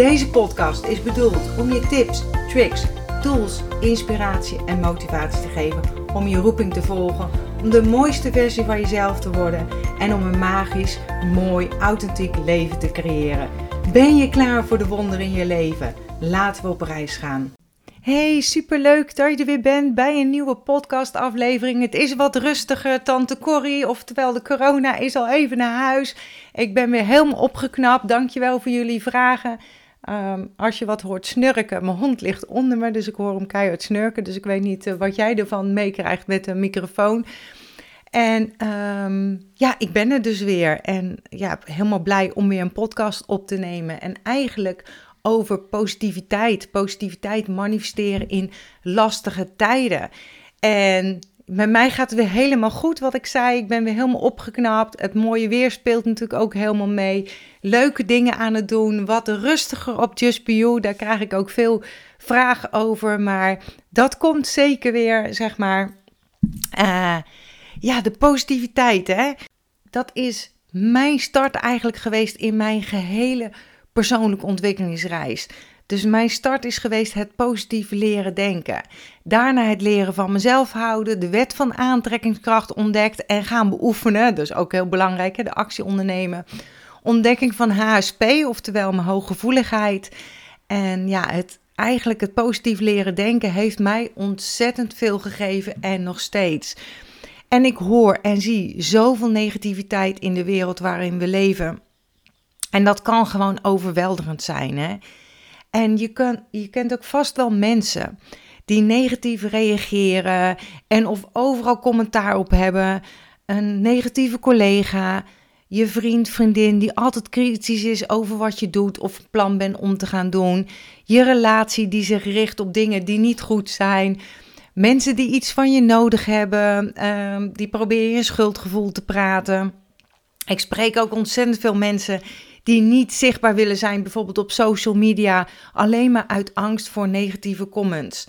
Deze podcast is bedoeld om je tips, tricks, tools, inspiratie en motivatie te geven om je roeping te volgen, om de mooiste versie van jezelf te worden en om een magisch, mooi, authentiek leven te creëren. Ben je klaar voor de wonderen in je leven? Laten we op reis gaan. Hey, superleuk dat je er weer bent bij een nieuwe podcastaflevering. Het is wat rustiger, tante Corrie, oftewel de corona is al even naar huis. Ik ben weer helemaal opgeknapt, dankjewel voor jullie vragen. Ehm, als je wat hoort snurken, mijn hond ligt onder me, dus ik hoor hem keihard snurken. Dus ik weet niet eh, wat jij ervan meekrijgt met een microfoon. En ehm, ja, ik ben er dus weer. En ja, helemaal blij om weer een podcast op te nemen. En eigenlijk over positiviteit. Positiviteit manifesteren in lastige tijden. En met mij gaat het weer helemaal goed, wat ik zei. Ik ben weer helemaal opgeknapt. Het mooie weer speelt natuurlijk ook helemaal mee. Leuke dingen aan het doen. Wat rustiger op Just Be You. Daar krijg ik ook veel vragen over. Maar dat komt zeker weer, zeg maar. Uh, ja, de positiviteit, hè. Dat is mijn start eigenlijk geweest in mijn gehele persoonlijke ontwikkelingsreis. Dus mijn start is geweest het positief leren denken. Daarna het leren van mezelf houden, de wet van aantrekkingskracht ontdekt en gaan beoefenen. Dus ook heel belangrijk, hè, de actie ondernemen. Ontdekking van HSP, oftewel mijn hooggevoeligheid. En ja, het, eigenlijk het positief leren denken heeft mij ontzettend veel gegeven en nog steeds. En ik hoor en zie zoveel negativiteit in de wereld waarin we leven. En dat kan gewoon overweldigend zijn. Hè? En je, kan, je kent ook vast wel mensen die negatief reageren en of overal commentaar op hebben. Een negatieve collega, je vriend, vriendin die altijd kritisch is over wat je doet of plan bent om te gaan doen. Je relatie die zich richt op dingen die niet goed zijn. Mensen die iets van je nodig hebben, uh, die proberen je schuldgevoel te praten. Ik spreek ook ontzettend veel mensen die niet zichtbaar willen zijn, bijvoorbeeld op social media, alleen maar uit angst voor negatieve comments.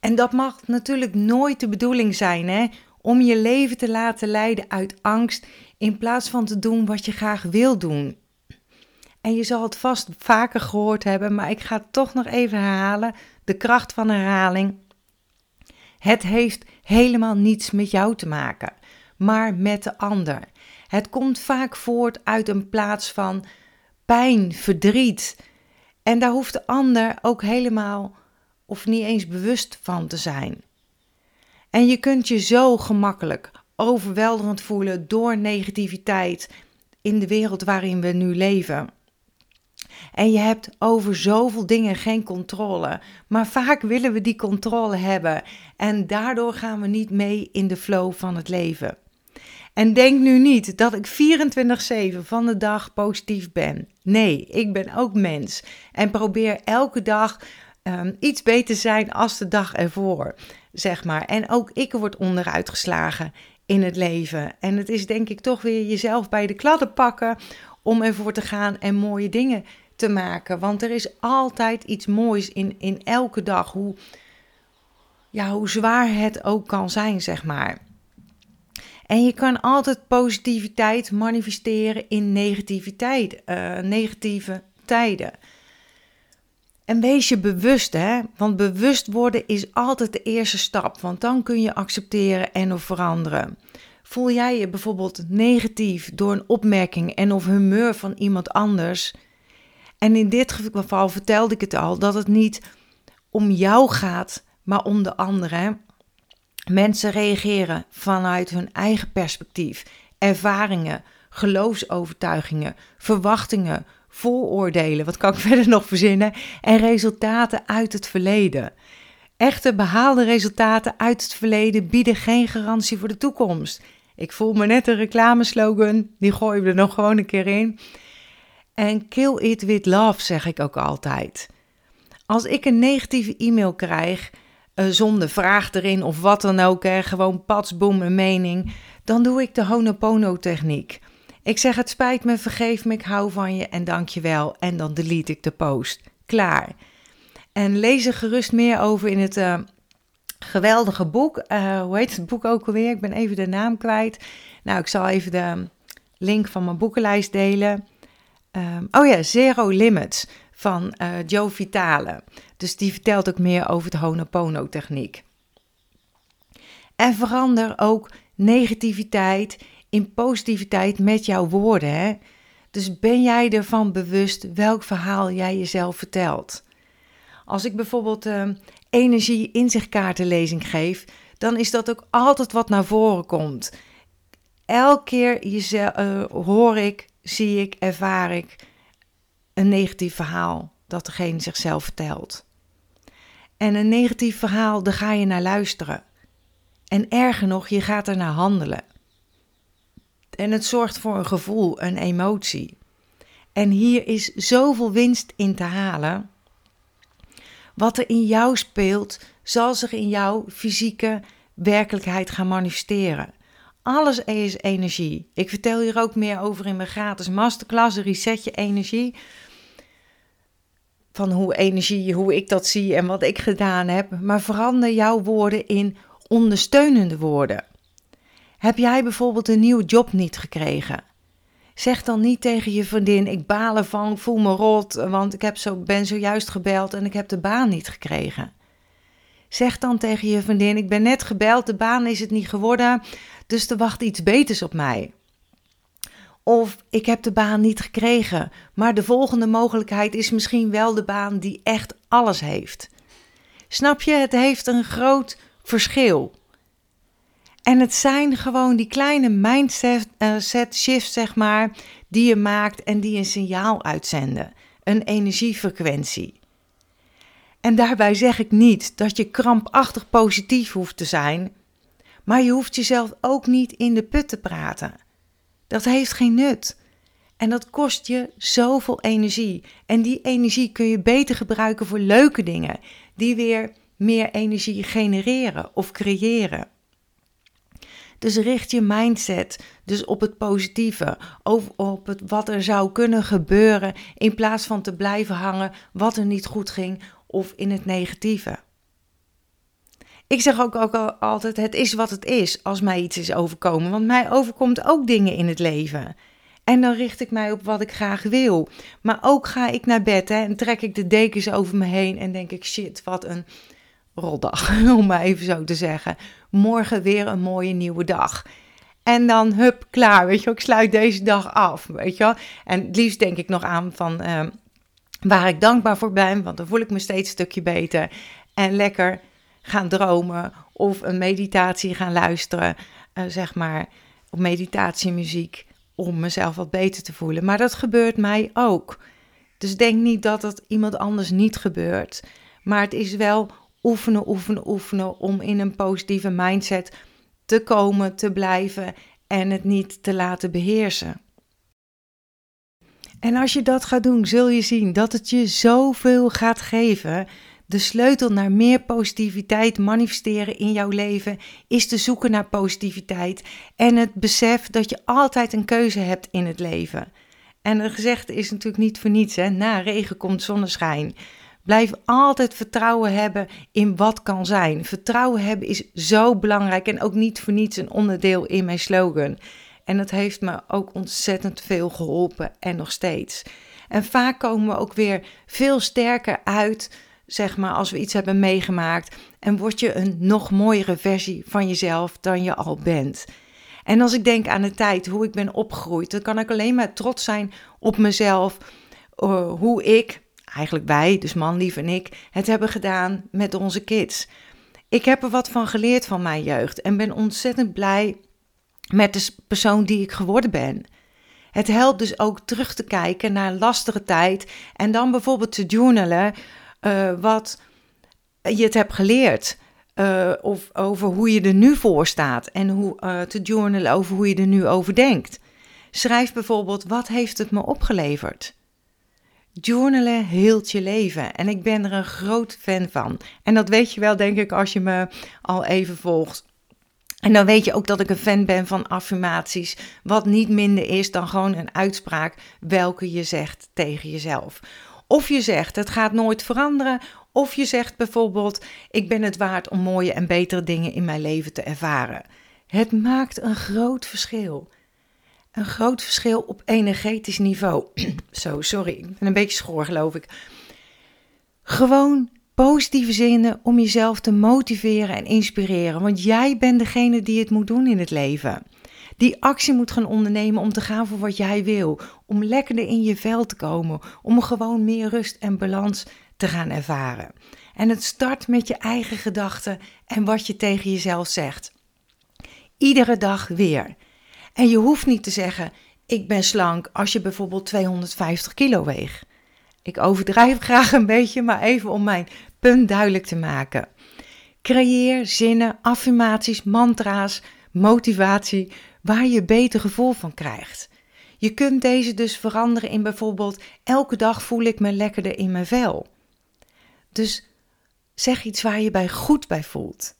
En dat mag natuurlijk nooit de bedoeling zijn, hè? Om je leven te laten leiden uit angst in plaats van te doen wat je graag wil doen. En je zal het vast vaker gehoord hebben, maar ik ga het toch nog even herhalen. De kracht van herhaling. Het heeft helemaal niets met jou te maken, maar met de ander. Het komt vaak voort uit een plaats van pijn, verdriet. En daar hoeft de ander ook helemaal of niet eens bewust van te zijn. En je kunt je zo gemakkelijk overweldigend voelen door negativiteit in de wereld waarin we nu leven. En je hebt over zoveel dingen geen controle. Maar vaak willen we die controle hebben. En daardoor gaan we niet mee in de flow van het leven. En denk nu niet dat ik 24/7 van de dag positief ben. Nee, ik ben ook mens en probeer elke dag um, iets beter te zijn als de dag ervoor, zeg maar. En ook ik word onderuit geslagen in het leven. En het is denk ik toch weer jezelf bij de kladden pakken om ervoor te gaan en mooie dingen te maken. Want er is altijd iets moois in, in elke dag, hoe, ja, hoe zwaar het ook kan zijn, zeg maar. En je kan altijd positiviteit manifesteren in negativiteit, uh, negatieve tijden. En wees je bewust, hè? want bewust worden is altijd de eerste stap, want dan kun je accepteren en of veranderen. Voel jij je bijvoorbeeld negatief door een opmerking en of humeur van iemand anders? En in dit geval vertelde ik het al, dat het niet om jou gaat, maar om de anderen. Mensen reageren vanuit hun eigen perspectief, ervaringen, geloofsovertuigingen, verwachtingen, vooroordelen, wat kan ik verder nog verzinnen, en resultaten uit het verleden. Echte behaalde resultaten uit het verleden bieden geen garantie voor de toekomst. Ik voel me net een reclameslogan, die gooien we er nog gewoon een keer in. En kill it with love, zeg ik ook altijd. Als ik een negatieve e-mail krijg, uh, zonder vraag erin of wat dan ook, hè, gewoon patsboom een mening, dan doe ik de Honopono-techniek. Ik zeg het spijt me, vergeef me, ik hou van je en dank je wel. En dan delete ik de post. Klaar. En lees er gerust meer over in het uh, geweldige boek. Uh, hoe heet het boek ook alweer? Ik ben even de naam kwijt. Nou, ik zal even de link van mijn boekenlijst delen. Um, oh ja, Zero Limits van uh, Joe Vitale. Dus die vertelt ook meer over de Honopono-techniek. En verander ook negativiteit in positiviteit met jouw woorden. Hè? Dus ben jij ervan bewust welk verhaal jij jezelf vertelt? Als ik bijvoorbeeld uh, energie inzichtkaartenlezing geef, dan is dat ook altijd wat naar voren komt. Elke keer uh, hoor ik, zie ik, ervaar ik een negatief verhaal dat degene zichzelf vertelt. En een negatief verhaal, daar ga je naar luisteren. En erger nog, je gaat er naar handelen. En het zorgt voor een gevoel, een emotie. En hier is zoveel winst in te halen. Wat er in jou speelt, zal zich in jouw fysieke werkelijkheid gaan manifesteren. Alles is energie. Ik vertel hier ook meer over in mijn gratis masterclass, Reset je energie. Van hoe energie, hoe ik dat zie en wat ik gedaan heb. Maar verander jouw woorden in ondersteunende woorden. Heb jij bijvoorbeeld een nieuwe job niet gekregen? Zeg dan niet tegen je vriendin: Ik baal ervan, voel me rot, want ik heb zo, ben zojuist gebeld en ik heb de baan niet gekregen. Zeg dan tegen je vriendin: Ik ben net gebeld, de baan is het niet geworden, dus er wacht iets beters op mij. Of ik heb de baan niet gekregen, maar de volgende mogelijkheid is misschien wel de baan die echt alles heeft. Snap je? Het heeft een groot verschil. En het zijn gewoon die kleine mindset set shifts, zeg maar, die je maakt en die een signaal uitzenden, een energiefrequentie. En daarbij zeg ik niet dat je krampachtig positief hoeft te zijn, maar je hoeft jezelf ook niet in de put te praten. Dat heeft geen nut. En dat kost je zoveel energie. En die energie kun je beter gebruiken voor leuke dingen, die weer meer energie genereren of creëren. Dus richt je mindset dus op het positieve, op het wat er zou kunnen gebeuren, in plaats van te blijven hangen wat er niet goed ging of in het negatieve. Ik zeg ook, ook altijd: het is wat het is als mij iets is overkomen, want mij overkomt ook dingen in het leven. En dan richt ik mij op wat ik graag wil. Maar ook ga ik naar bed hè, en trek ik de dekens over me heen en denk ik: shit, wat een roldag, om maar even zo te zeggen. Morgen weer een mooie nieuwe dag. En dan hup, klaar, weet je Ik sluit deze dag af, weet je En het liefst denk ik nog aan van ehm, waar ik dankbaar voor ben, want dan voel ik me steeds een stukje beter. En lekker gaan dromen of een meditatie gaan luisteren, uh, zeg maar, op meditatiemuziek, om mezelf wat beter te voelen. Maar dat gebeurt mij ook. Dus denk niet dat dat iemand anders niet gebeurt. Maar het is wel oefenen, oefenen, oefenen om in een positieve mindset te komen, te blijven en het niet te laten beheersen. En als je dat gaat doen, zul je zien dat het je zoveel gaat geven. De sleutel naar meer positiviteit manifesteren in jouw leven is te zoeken naar positiviteit en het besef dat je altijd een keuze hebt in het leven. En een gezegde is natuurlijk niet voor niets, hè? na regen komt zonneschijn. Blijf altijd vertrouwen hebben in wat kan zijn. Vertrouwen hebben is zo belangrijk en ook niet voor niets een onderdeel in mijn slogan. En dat heeft me ook ontzettend veel geholpen en nog steeds. En vaak komen we ook weer veel sterker uit, zeg maar, als we iets hebben meegemaakt. En word je een nog mooiere versie van jezelf dan je al bent. En als ik denk aan de tijd, hoe ik ben opgegroeid, dan kan ik alleen maar trots zijn op mezelf. Uh, hoe ik eigenlijk wij, dus man, lief en ik, het hebben gedaan met onze kids. Ik heb er wat van geleerd van mijn jeugd en ben ontzettend blij met de persoon die ik geworden ben. Het helpt dus ook terug te kijken naar een lastige tijd en dan bijvoorbeeld te journalen uh, wat je het hebt geleerd. Uh, of over hoe je er nu voor staat en hoe, uh, te journalen over hoe je er nu over denkt. Schrijf bijvoorbeeld: wat heeft het me opgeleverd? Journalen heelt je leven en ik ben er een groot fan van. En dat weet je wel, denk ik, als je me al even volgt. En dan weet je ook dat ik een fan ben van affirmaties, wat niet minder is dan gewoon een uitspraak welke je zegt tegen jezelf. Of je zegt het gaat nooit veranderen, of je zegt bijvoorbeeld ik ben het waard om mooie en betere dingen in mijn leven te ervaren. Het maakt een groot verschil. Een groot verschil op energetisch niveau. Zo, sorry, ik ben een beetje schoor geloof ik. Gewoon positieve zinnen om jezelf te motiveren en inspireren. Want jij bent degene die het moet doen in het leven. Die actie moet gaan ondernemen om te gaan voor wat jij wil. Om lekkerder in je vel te komen. Om gewoon meer rust en balans te gaan ervaren. En het start met je eigen gedachten en wat je tegen jezelf zegt. Iedere dag weer. En je hoeft niet te zeggen: Ik ben slank als je bijvoorbeeld 250 kilo weegt. Ik overdrijf graag een beetje, maar even om mijn punt duidelijk te maken. Creëer zinnen, affirmaties, mantra's, motivatie waar je beter gevoel van krijgt. Je kunt deze dus veranderen in bijvoorbeeld elke dag voel ik me lekkerder in mijn vel. Dus zeg iets waar je bij goed bij voelt.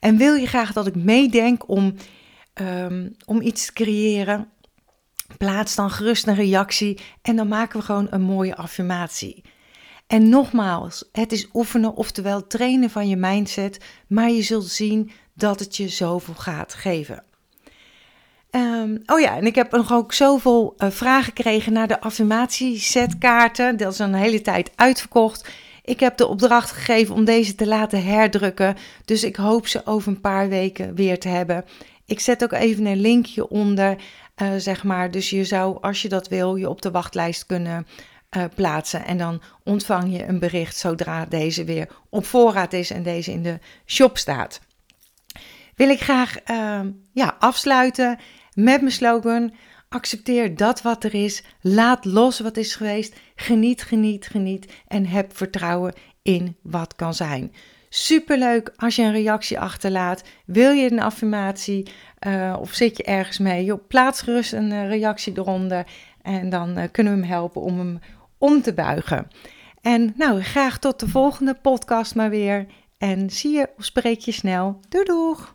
En wil je graag dat ik meedenk om, um, om iets te creëren? Plaats dan gerust een reactie en dan maken we gewoon een mooie affirmatie. En nogmaals, het is oefenen, oftewel trainen van je mindset, maar je zult zien dat het je zoveel gaat geven. Um, oh ja, en ik heb nog ook zoveel uh, vragen gekregen naar de affirmatiesetkaarten. Dat is een hele tijd uitverkocht. Ik heb de opdracht gegeven om deze te laten herdrukken. Dus ik hoop ze over een paar weken weer te hebben. Ik zet ook even een linkje onder, uh, zeg maar. Dus je zou, als je dat wil, je op de wachtlijst kunnen uh, plaatsen. En dan ontvang je een bericht zodra deze weer op voorraad is en deze in de shop staat. Wil ik graag uh, ja, afsluiten met mijn slogan. Accepteer dat wat er is. Laat los wat is geweest. Geniet, geniet, geniet. En heb vertrouwen in wat kan zijn. Superleuk als je een reactie achterlaat. Wil je een affirmatie uh, of zit je ergens mee? Yo, plaats gerust een uh, reactie eronder. En dan uh, kunnen we hem helpen om hem om te buigen. En nou, graag tot de volgende podcast maar weer. En zie je of spreek je snel. Doei doeg!